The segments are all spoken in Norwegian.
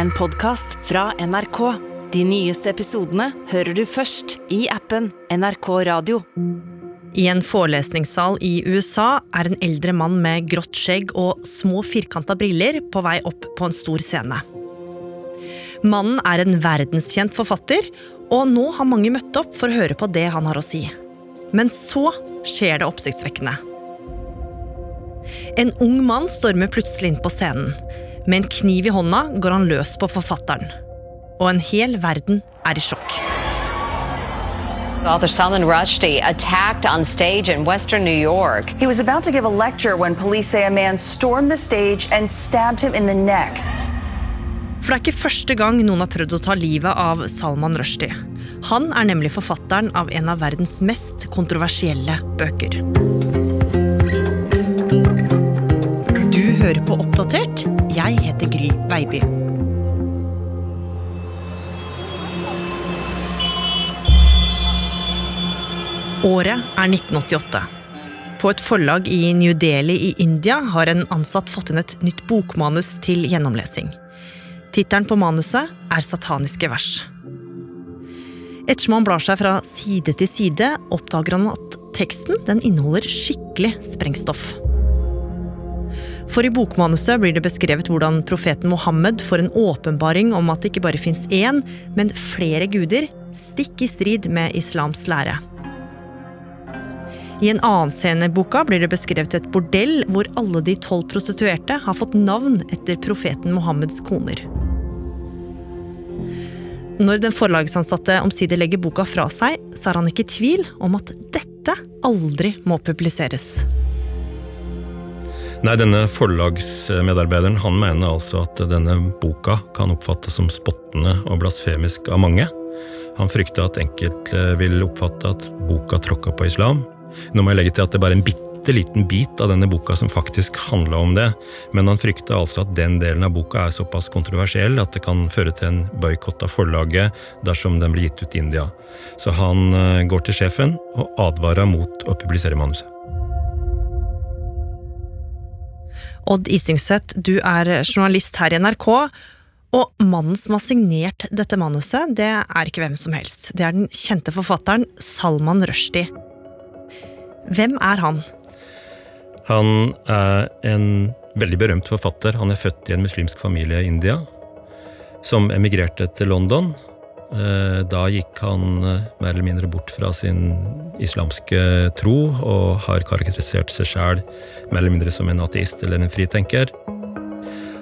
en podkast fra NRK. De nyeste episodene hører du først i appen NRK Radio. I en forelesningssal i USA er en eldre mann med grått skjegg og små firkanta briller på vei opp på en stor scene. Mannen er en verdenskjent forfatter, og nå har mange møtt opp for å høre på det han har å si. Men så skjer det oppsiktsvekkende. En ung mann stormer plutselig inn på scenen. Med en kniv i hånda går han løs på forfatteren. Og en hel verden er i sjokk. Author Salman Rushdie attacked on stage in western New York. He was about to give a lecture when police say a man stormed the stage and stabbed him in the neck. For det er ikke første gang noen har prøvd å ta livet av Salman Rushdie. Han er nemlig forfatteren av en av verdens mest kontroversielle bøker. Du hører på Oppdatert. Jeg heter Gry Veiby. Året er 1988. På et forlag i New Delhi i India har en ansatt fått inn et nytt bokmanus til gjennomlesing. Tittelen på manuset er Sataniske vers. Ettersom han blar seg fra side til side, oppdager han at teksten den inneholder skikkelig sprengstoff. For i bokmanuset blir det beskrevet hvordan profeten Mohammed får en åpenbaring om at det ikke bare fins én, men flere guder, stikk i strid med islams lære. I en annen scene i boka blir det beskrevet et bordell hvor alle de tolv prostituerte har fått navn etter profeten Mohammeds koner. Når den forlagsansatte omsider legger boka fra seg, så er han ikke i tvil om at dette aldri må publiseres. Nei, denne forlagsmedarbeideren han mener altså at denne boka kan oppfattes som spottende og blasfemisk av mange. Han frykter at enkelte vil oppfatte at boka tråkka på islam. Nå må jeg legge til at det er bare en bitte liten bit av denne boka som faktisk handla om det, men han frykter altså at den delen av boka er såpass kontroversiell at det kan føre til en boikott av forlaget dersom den blir gitt ut i India. Så han eh, går til sjefen og advarer mot å publisere manuset. Odd Isingseth, du er journalist her i NRK. Og mannen som har signert dette manuset, det er ikke hvem som helst. Det er den kjente forfatteren Salman Rushdie. Hvem er han? Han er en veldig berømt forfatter. Han er født i en muslimsk familie i India, som emigrerte til London. Eh, da gikk han eh, mer eller mindre bort fra sin islamske tro, og har karakterisert seg sjæl mer eller mindre som en ateist eller en fritenker.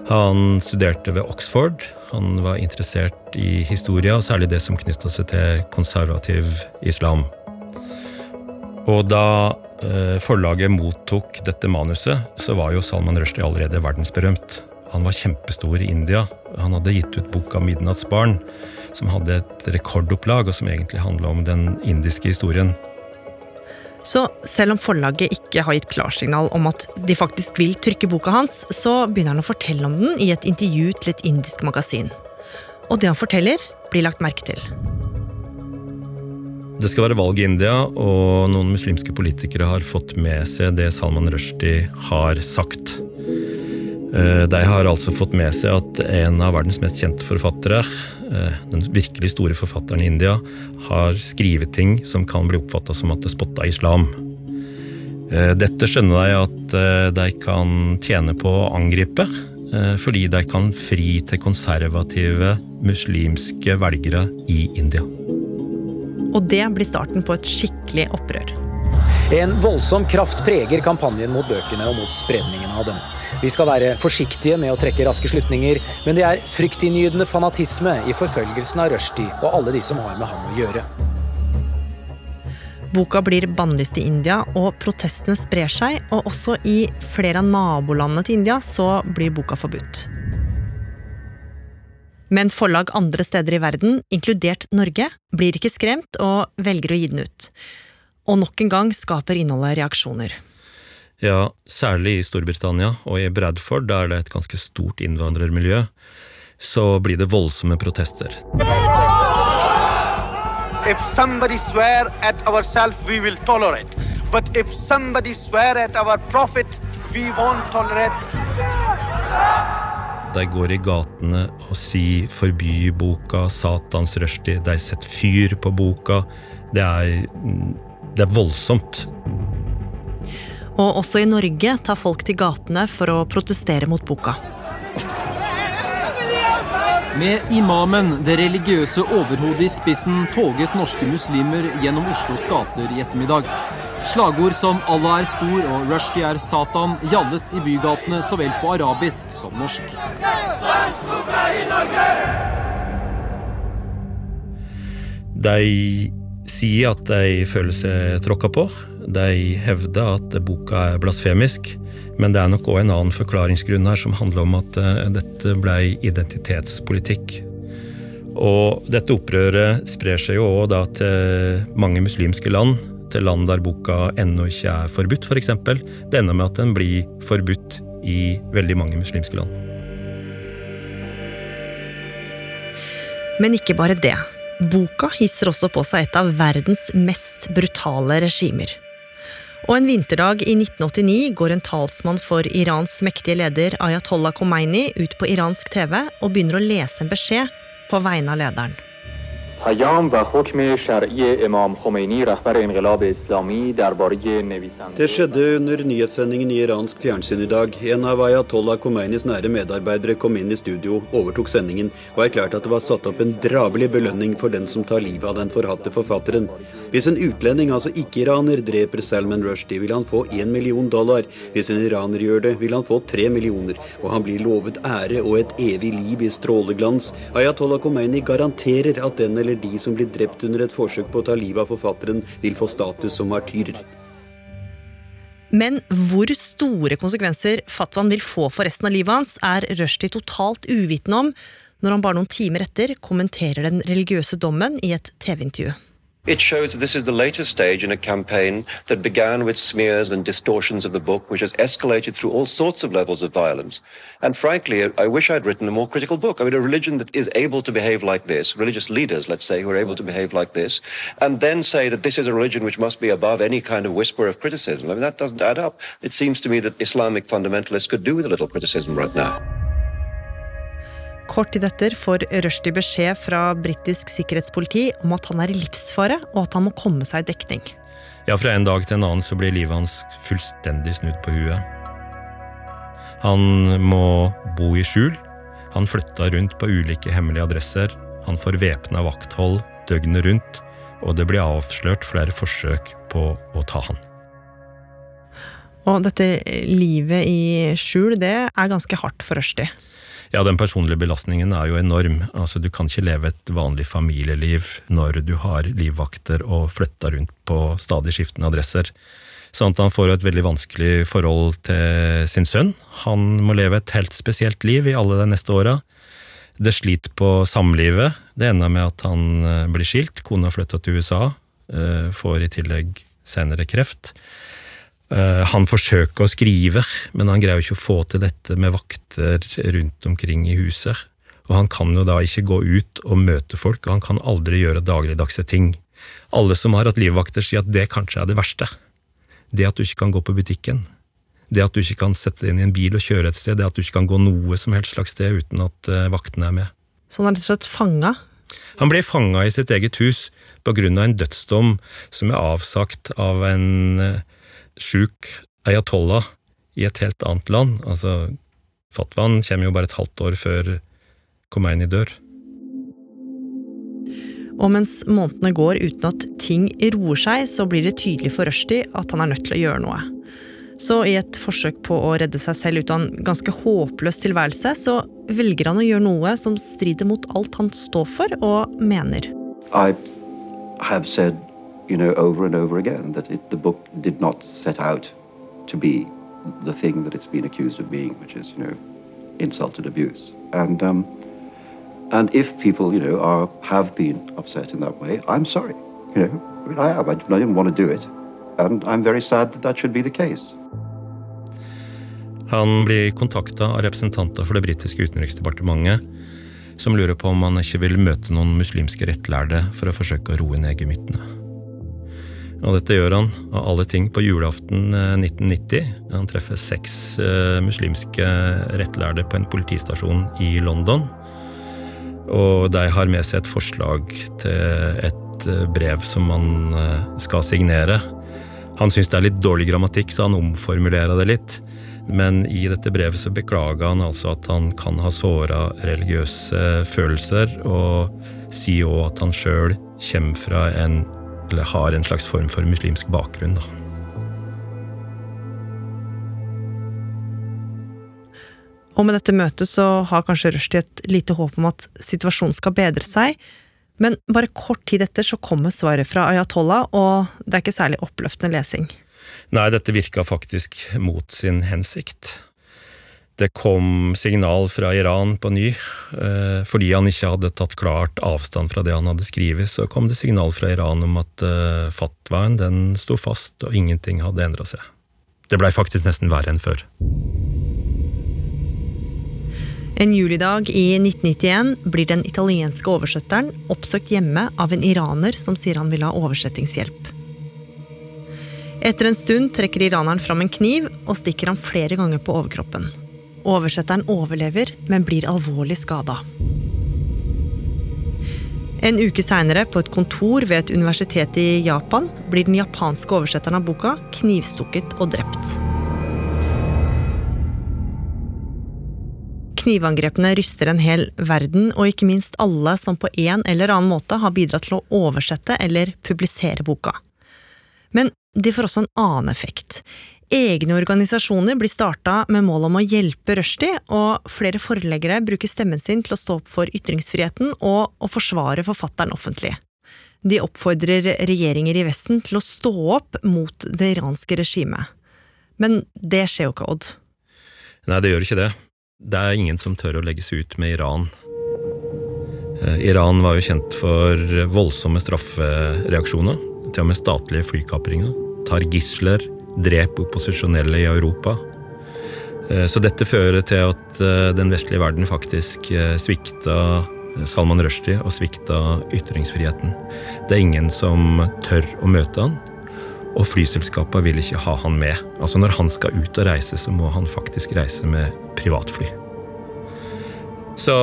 Han studerte ved Oxford. Han var interessert i historie, og særlig det som knytta seg til konservativ islam. Og da eh, forlaget mottok dette manuset, så var jo Salman Rushdie allerede verdensberømt. Han var kjempestor i India. Han hadde gitt ut boka 'Midnattsbarn', som hadde et rekordopplag, og som egentlig handla om den indiske historien. Så selv om forlaget ikke har gitt klarsignal om at de faktisk vil trykke boka hans, så begynner han å fortelle om den i et intervju til et indisk magasin. Og det han forteller, blir lagt merke til. Det skal være valg i India, og noen muslimske politikere har fått med seg det Salman Rushdie har sagt. Eh, de har altså fått med seg at en av verdens mest kjente forfattere, den virkelig store forfatteren i India, har skrevet ting som kan bli oppfatta som at det spotta islam. Eh, dette skjønner de at de kan tjene på å angripe, fordi de kan fri til konservative muslimske velgere i India. Og det blir starten på et skikkelig opprør. En voldsom kraft preger kampanjen mot bøkene og mot spredningen av dem. Vi skal være forsiktige med å trekke raske slutninger, men det er fryktinngytende fanatisme i forfølgelsen av rushtid og alle de som har med ham å gjøre. Boka blir bannlyst i India, og protestene sprer seg. Og også i flere av nabolandene til India så blir boka forbudt. Men forlag andre steder i verden, inkludert Norge, blir ikke skremt og velger å gi den ut. Og nok en gang skaper innholdet reaksjoner. Ja, særlig i Storbritannia og i Bradford, der det er et ganske stort innvandrermiljø, så blir det voldsomme protester. If somebody swear at ourselves, we will tolerate. But if somebody swear at our prophet, we won't tolerate. de går i gatene og sier 'forby boka', 'Satans rushtid', de setter fyr på boka. Det er, det er voldsomt. Og også i Norge tar folk til gatene for å protestere mot boka. Med imamen, det religiøse overhodet i spissen, toget norske muslimer gjennom Oslos gater i ettermiddag. Slagord som 'Allah er stor' og 'Rushdie er Satan' gjallet i bygatene så vel på arabisk som norsk. De sier at de føler seg tråkka på. De hevder at boka er blasfemisk. Men det er nok òg en annen forklaringsgrunn her som handler om at eh, dette ble identitetspolitikk. Og dette opprøret sprer seg jo òg til mange muslimske land. Til land der boka ennå ikke er forbudt, f.eks. For det ender med at den blir forbudt i veldig mange muslimske land. Men ikke bare det. Boka hisser også på seg et av verdens mest brutale regimer. Og en vinterdag i 1989 går en talsmann for Irans mektige leder Ayatollah Khomeini ut på iransk TV og begynner å lese en beskjed på vegne av lederen. Det skjedde under nyhetssendingen i iransk fjernsyn i dag. En av Ayatollah Khomeinis nære medarbeidere kom inn i studio, overtok sendingen og erklærte at det var satt opp en drabelig belønning for den som tar livet av den forhatte forfatteren. Hvis en utlending, altså ikke-iraner, dreper Salman Rushdie, vil han få én million dollar. Hvis en iraner gjør det, vil han få tre millioner. Og han blir lovet ære og et evig liv i stråleglans. Ayatollah Khomeini garanterer at den eller de som blir drept under et forsøk på å ta livet av forfatteren, vil få status som martyrer. Men hvor store konsekvenser fatwaen vil få for resten av livet hans, er Rushdie totalt uvitende om når han bare noen timer etter kommenterer den religiøse dommen i et TV-intervju. It shows that this is the latest stage in a campaign that began with smears and distortions of the book, which has escalated through all sorts of levels of violence. And frankly, I wish I'd written a more critical book. I mean, a religion that is able to behave like this, religious leaders, let's say, who are able to behave like this, and then say that this is a religion which must be above any kind of whisper of criticism. I mean, that doesn't add up. It seems to me that Islamic fundamentalists could do with a little criticism right now. Kort tid etter får Rushdie beskjed fra britisk sikkerhetspoliti om at han er i livsfare, og at han må komme seg i dekning. Ja, fra en dag til en annen så blir livet hans fullstendig snudd på huet. Han må bo i skjul. Han flytta rundt på ulike hemmelige adresser. Han får væpna vakthold døgnet rundt, og det blir avslørt flere forsøk på å ta han. Og dette livet i skjul, det er ganske hardt for Rushdie. Ja, den personlige belastningen er jo enorm. Altså, Du kan ikke leve et vanlig familieliv når du har livvakter og flytter rundt på stadig skiftende adresser. Sånn at han får et veldig vanskelig forhold til sin sønn. Han må leve et helt spesielt liv i alle de neste åra. Det sliter på samlivet. Det ender med at han eh, blir skilt. Kona flytter til USA. Eh, får i tillegg senere kreft. Eh, han forsøker å skrive, men han greier ikke å få til dette med vakter rundt omkring i huset. Og han kan jo da ikke gå ut og møte folk, og han kan aldri gjøre dagligdagse ting. Alle som har hatt livvakter, sier at det kanskje er det verste. Det at du ikke kan gå på butikken. Det at du ikke kan sette deg inn i en bil og kjøre et sted. Det at du ikke kan gå noe som helst slags sted uten at uh, vaktene er med. Så han er rett og slett fanga? Han ble fanga i sitt eget hus på grunn av en dødsdom som er avsagt av en uh, sjuk ayatollah i et helt annet land. Altså, fatwaen kommer jo bare et halvt år før Khomeini dør. Og mens månedene går uten at ting roer seg, så blir det tydelig for Rushdie at han er nødt til å gjøre noe. Så i et forsøk på å redde seg selv ut av en ganske håpløs tilværelse, så velger han å gjøre noe som strider mot alt han står for og mener. I have said you know, over and over again that it, the book did not set out to be the thing that it's been accused of being, which is, you know, insult abuse. And um, and if people, you know, are have been upset in that way, I'm sorry. You know, I, mean, I am. I, I didn't want to do it, and I'm very sad that that should be the case. Han blir kontakta av representanter for det britiske utenriksdepartementet, som lurer på om han ikke vil møte noen muslimske rettlærde for å forsøke å roe ned gemyttene. Og dette gjør han av alle ting på julaften 1990. Eh, han treffer seks uh, muslimske rettlærde på en politistasjon i London. Og de har med seg et forslag til et uh, brev som han skal signere. Han syns det er litt dårlig grammatikk, så han omformulerer det litt. Men i dette brevet så beklager han altså at han kan ha såra religiøse følelser, og sier òg at han sjøl kommer fra en eller har en slags form for muslimsk bakgrunn. Da. Og med dette møtet så har kanskje Rushdie et lite håp om at situasjonen skal bedre seg, men bare kort tid etter så kommer svaret fra Ayatollah, og det er ikke særlig oppløftende lesing. Nei, dette virka faktisk mot sin hensikt det kom signal fra Iran på ny. Eh, fordi han ikke hadde tatt klart avstand fra det han hadde skrevet, så kom det signal fra Iran om at eh, fatwaen den sto fast, og ingenting hadde endra seg. Det blei faktisk nesten verre enn før. En julidag i 1991 blir den italienske oversetteren oppsøkt hjemme av en iraner som sier han vil ha oversettingshjelp. Etter en stund trekker iraneren fram en kniv og stikker ham flere ganger på overkroppen. Oversetteren overlever, men blir alvorlig skada. En uke seinere, på et kontor ved et universitet i Japan, blir den japanske oversetteren av boka knivstukket og drept. Knivangrepene ryster en hel verden, og ikke minst alle som på en eller annen måte har bidratt til å oversette eller publisere boka. Men de får også en annen effekt. Egne organisasjoner blir starta med mål om å hjelpe Rushdie, og flere forleggere bruker stemmen sin til å stå opp for ytringsfriheten og å forsvare forfatteren offentlig. De oppfordrer regjeringer i Vesten til å stå opp mot det iranske regimet. Men det skjer jo ikke, Odd. Nei, det gjør ikke det. Det er ingen som tør å legge seg ut med Iran. Eh, Iran var jo kjent for voldsomme straffereaksjoner, til og med statlige flykapringer. Tar gisler, drepe opposisjonelle i Europa. Eh, så dette fører til at eh, den vestlige verden faktisk eh, svikta Salman Rushdie og svikta ytringsfriheten. Det er ingen som tør å møte han, og flyselskapene vil ikke ha han med. Altså Når han skal ut og reise, så må han faktisk reise med privatfly. Så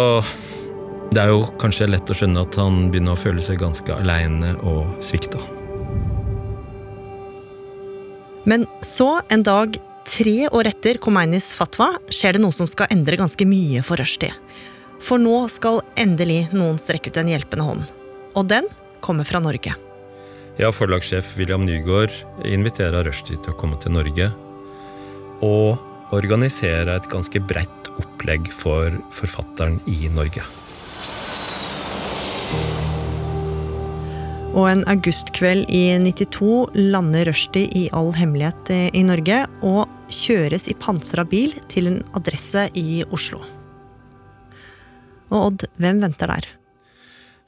det er jo kanskje lett å skjønne at han begynner å føle seg ganske aleine og svikta. Men så, en dag tre år etter Khomeinis fatwa, skjer det noe som skal endre ganske mye for Rushdie. For nå skal endelig noen strekke ut en hjelpende hånd. Og den kommer fra Norge. Ja, forlagssjef William Nygaard inviterer Rushdie til å komme til Norge. Og organisere et ganske bredt opplegg for forfatteren i Norge. Og en augustkveld i 92 lander Rushdie i all hemmelighet i Norge og kjøres i pansra bil til en adresse i Oslo. Og Odd, hvem venter der?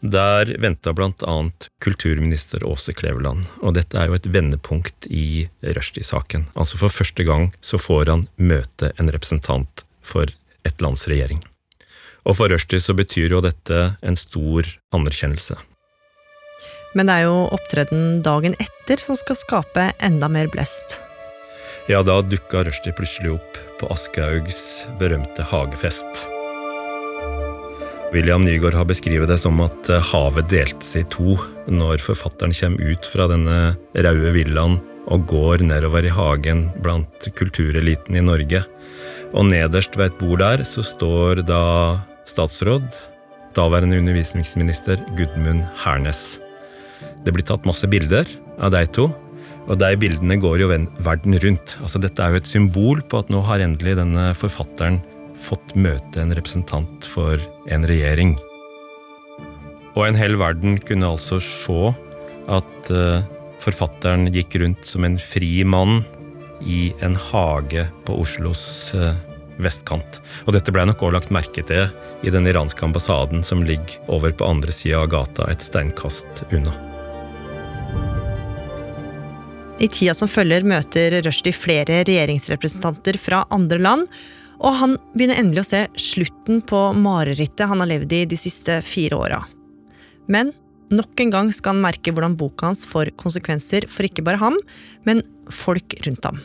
Der venta bl.a. kulturminister Åse Kleveland, og dette er jo et vendepunkt i Rushdie-saken. Altså For første gang så får han møte en representant for et lands regjering. Og for Rushdie så betyr jo dette en stor anerkjennelse. Men det er jo opptreden dagen etter som skal skape enda mer blest. Ja, da dukka Rushdie plutselig opp på Aschehougs berømte hagefest. William Nygaard har beskrevet det som at eh, havet delte seg i to når forfatteren kommer ut fra denne røde villaen og går nedover i hagen blant kultureliten i Norge. Og nederst ved et bord der så står da statsråd, daværende undervisningsminister Gudmund Hernes. Det blir tatt masse bilder av de to, og de bildene går jo verden rundt. Altså Dette er jo et symbol på at nå har endelig denne forfatteren fått møte en representant for en regjering. Og en hel verden kunne altså se at uh, forfatteren gikk rundt som en fri mann i en hage på Oslos uh, vestkant. Og dette ble nok også lagt merke til i den iranske ambassaden som ligger over på andre sida av gata, et steinkast unna. I tida som følger, møter Rushdie flere regjeringsrepresentanter fra andre land, og han begynner endelig å se slutten på marerittet han har levd i de siste fire åra. Men Nok en gang skal han merke hvordan boka hans får konsekvenser for ikke bare ham, men folk rundt ham.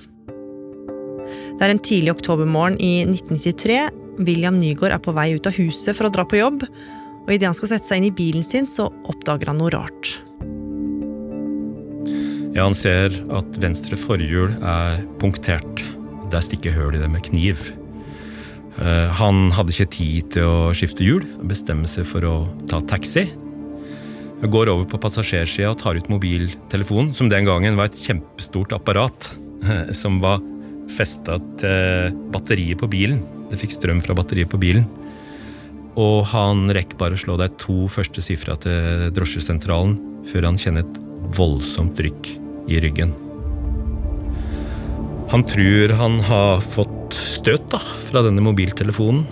Det er en tidlig oktobermorgen i 1993. William Nygaard er på vei ut av huset for å dra på jobb. Og idet han skal sette seg inn i bilen sin, så oppdager han noe rart. Ja, Han ser at venstre forhjul er punktert. Der stikker høl i det med kniv. Eh, han hadde ikke tid til å skifte hjul, bestemme seg for å ta taxi. Går over på passasjersida og tar ut mobiltelefonen, som den gangen var et kjempestort apparat som var festa til batteriet på bilen. Det fikk strøm fra batteriet på bilen. Og han rekker bare å slå de to første sifra til drosjesentralen før han kjenner et voldsomt trykk i ryggen. Han tror han har fått støt da, fra denne mobiltelefonen.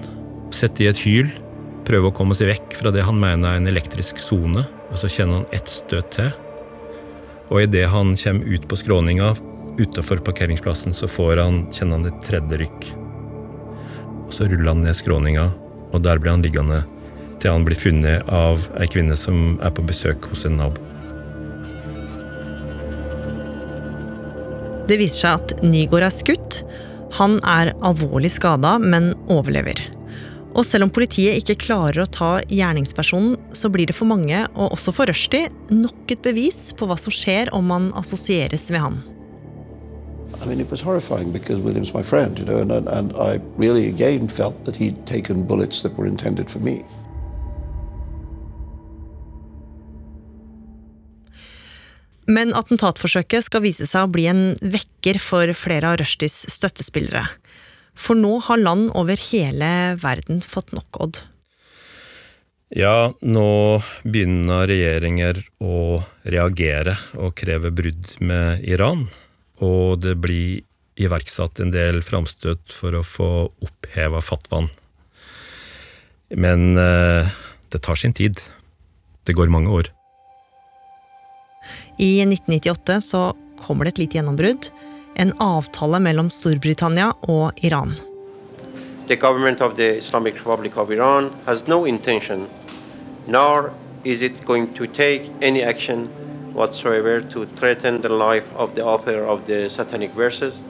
Sett i et hyl, prøve å komme seg vekk fra det han mener er en elektrisk sone, og så kjenner han ett støt til. Og idet han kommer ut på skråninga utafor parkeringsplassen, så får han, kjenner han et tredje rykk. Og så ruller han ned skråninga, og der blir han liggende til han blir funnet av ei kvinne som er på besøk hos en nabo. Det viser seg at Nygaard er skutt. Han er alvorlig skada, men overlever. Og selv om politiet ikke klarer å ta gjerningspersonen, så blir det for mange, og også for Rushdie, nok et bevis på hva som skjer om man assosieres med han. I mean, it was horrifying because William's my friend, you know, and, and I really again felt that he'd taken bullets that were intended for me. Men attentatforsøket skal vise seg å bli en vekker for flere av Rushdies støttespillere. For nå har land over hele verden fått nok, Odd. Ja, nå begynner regjeringer å reagere og kreve brudd med Iran. Og det blir iverksatt en del framstøt for å få oppheva fatwaen. Men eh, det tar sin tid. Det går mange år. I 1998 så kommer det et lite gjennombrudd. En avtale mellom Storbritannia og Iran. The government of the Islamic Republic of Iran has no intention, nor is it going to take any action whatsoever to threaten the life of the author of the Satanic Verses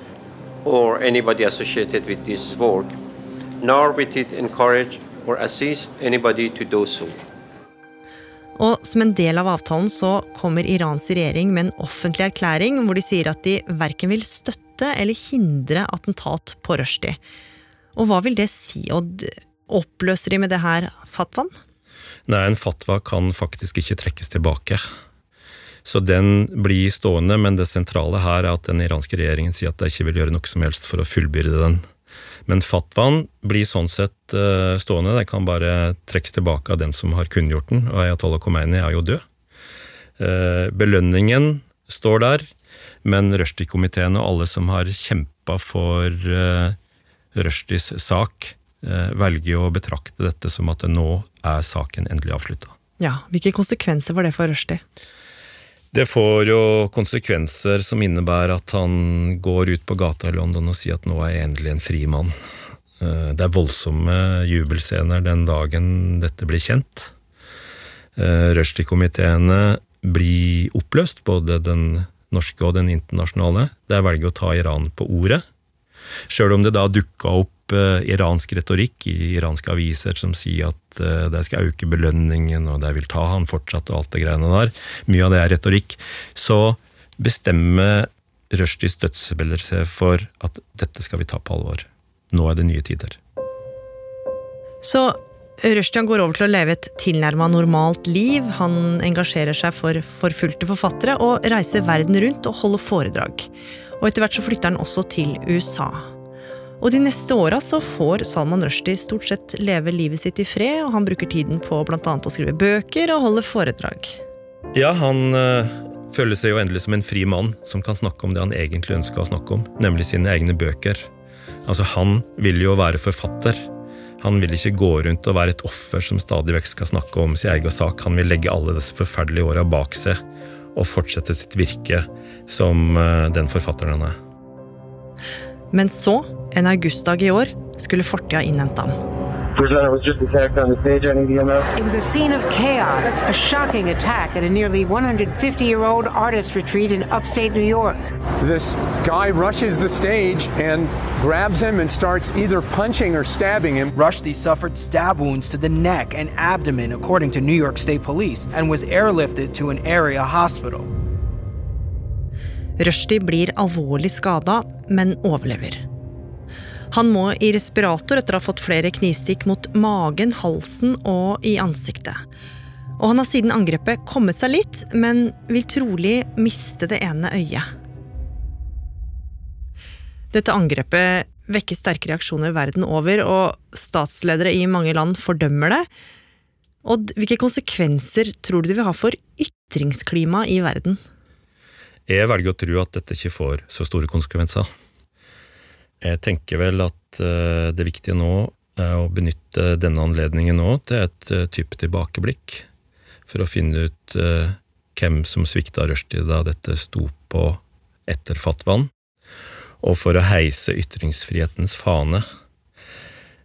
or anybody associated with this work, nor will it encourage or assist anybody to do so. Og som en del av avtalen så kommer Irans regjering med en offentlig erklæring hvor de sier at de verken vil støtte eller hindre attentat på Rushdie. Og hva vil det si, Odd? Oppløser de med det her fatwaen? Nei, en fatwa kan faktisk ikke trekkes tilbake. Så den blir stående, men det sentrale her er at den iranske regjeringen sier at de ikke vil gjøre noe som helst for å fullbyrde den. Men fatwaen blir sånn sett uh, stående, den kan bare trekkes tilbake av den som har kunngjort den, og Ayatollah Khomeini er jo død. Uh, belønningen står der, men Rushdie-komiteen og alle som har kjempa for uh, Rushdies sak, velger å betrakte dette som at nå er saken endelig avslutta. Ja, Hvilke konsekvenser var det for Rushdie? Det får jo konsekvenser som innebærer at han går ut på gata i London og sier at nå er jeg endelig en fri mann. Det er voldsomme jubelscener den dagen dette blir kjent. Rushdie-komiteene blir oppløst, både den norske og den internasjonale. Der velger å ta Iran på ordet. Sjøl om det da dukka opp eh, iransk retorikk i iranske aviser som sier at eh, de skal øke belønningen, og de vil ta han fortsatt, og alt det greiene der. Mye av det er retorikk. Så bestemmer Rushdies dødsspiller seg for at dette skal vi ta på alvor. Nå er det nye tider. Så Rushdie går over til å leve et tilnærma normalt liv. Han engasjerer seg for forfulgte forfattere og reiser verden rundt og holder foredrag. Og etter hvert så flytter han også til USA. Og de neste åra så får Salman Rushdie stort sett leve livet sitt i fred, og han bruker tiden på bl.a. å skrive bøker og holde foredrag. Ja, han øh, føler seg jo endelig som en fri mann som kan snakke om det han egentlig ønska å snakke om, nemlig sine egne bøker. Altså, han vil jo være forfatter. Han vil ikke gå rundt og være et offer som stadig vekk skal snakke om sin egen sak. Han vil legge alle disse forferdelige åra bak seg og fortsette sitt virke som den forfatteren han er. Men så, en augustdag i år, skulle fortida innhente ham. presenter was just attacked on the stage. I need EMS. It was a scene of chaos, a shocking attack at a nearly 150 year old artist retreat in upstate New York. This guy rushes the stage and grabs him and starts either punching or stabbing him. Rushdie suffered stab wounds to the neck and abdomen, according to New York State Police, and was airlifted to an area hospital. Rushdie blir alvorlig skada, men overlever. Han må i respirator etter å ha fått flere knivstikk mot magen, halsen og i ansiktet. Og han har siden angrepet kommet seg litt, men vil trolig miste det ene øyet. Dette angrepet vekker sterke reaksjoner verden over, og statsledere i mange land fordømmer det. Odd, hvilke konsekvenser tror du det vil ha for ytringsklimaet i verden? Jeg velger å tro at dette ikke får så store konsekvenser. Jeg tenker vel at eh, det viktige nå er å benytte denne anledningen nå til et eh, type tilbakeblikk, for å finne ut eh, hvem som svikta rushtid da dette sto på etter fatwaen, og for å heise ytringsfrihetens fane.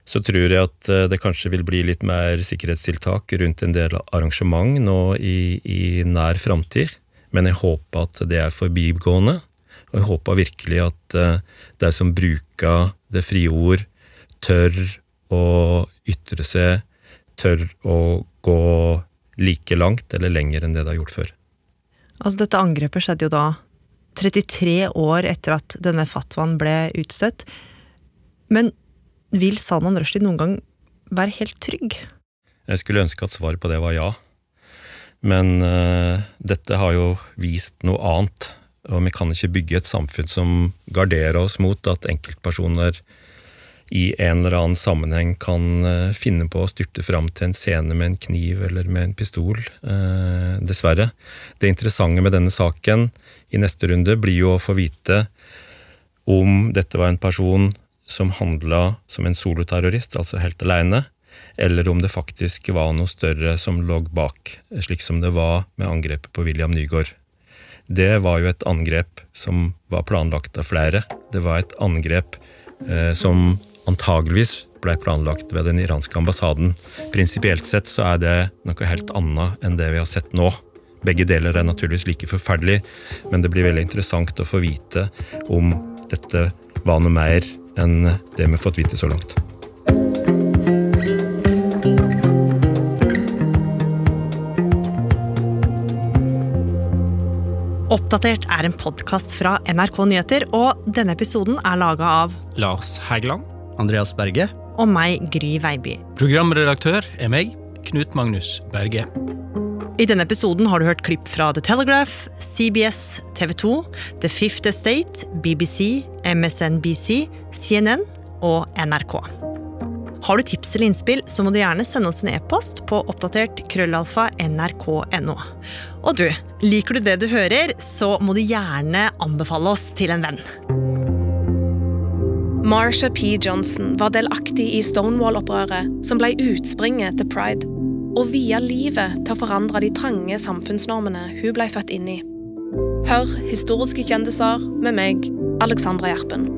Så tror jeg at det kanskje vil bli litt mer sikkerhetstiltak rundt en del arrangement nå i, i nær framtid, men jeg håper at det er forbigående. Og jeg håper virkelig at de som bruker det frie ord, tør å ytre seg, tør å gå like langt eller lenger enn det de har gjort før. Altså, dette angrepet skjedde jo da 33 år etter at denne fatwaen ble utstøtt. Men vil Salman Rushdie noen gang være helt trygg? Jeg skulle ønske at svaret på det var ja. Men uh, dette har jo vist noe annet, og vi kan ikke bygge et samfunn som garderer oss mot at enkeltpersoner i en eller annen sammenheng kan uh, finne på å styrte fram til en scene med en kniv eller med en pistol. Uh, dessverre. Det interessante med denne saken i neste runde blir jo å få vite om dette var en person som handla som en soloterrorist, altså helt aleine, eller om det faktisk var noe større som lå bak, slik som det var med angrepet på William Nygaard. Det var jo et angrep som var planlagt av flere. Det var et angrep eh, som antageligvis ble planlagt ved den iranske ambassaden. Prinsipielt sett så er det noe helt annet enn det vi har sett nå. Begge deler er naturligvis like forferdelig, men det blir veldig interessant å få vite om dette var noe mer enn det vi har fått vite så langt. Oppdatert er en podkast fra NRK Nyheter, og denne episoden er laga av Lars Hægeland. Andreas Berge. Og meg, Gry Veiby. Programredaktør er meg, Knut Magnus Berge. I denne episoden har du hørt klipp fra The Telegraph, CBS, TV 2, The Fifth Estate, BBC, MSNBC, CNN og NRK. Har du tips eller innspill, så må du gjerne sende oss en e-post på oppdatert krøllalfa nrk.no. Og du, liker du det du hører, så må du gjerne anbefale oss til en venn. Marsha P. Johnson var delaktig i Stonewall-opprøret, som ble utspringet til pride, og via livet til å forandre de trange samfunnsnormene hun ble født inn i. Hør historiske kjendiser med meg, Alexandra Gjerpen.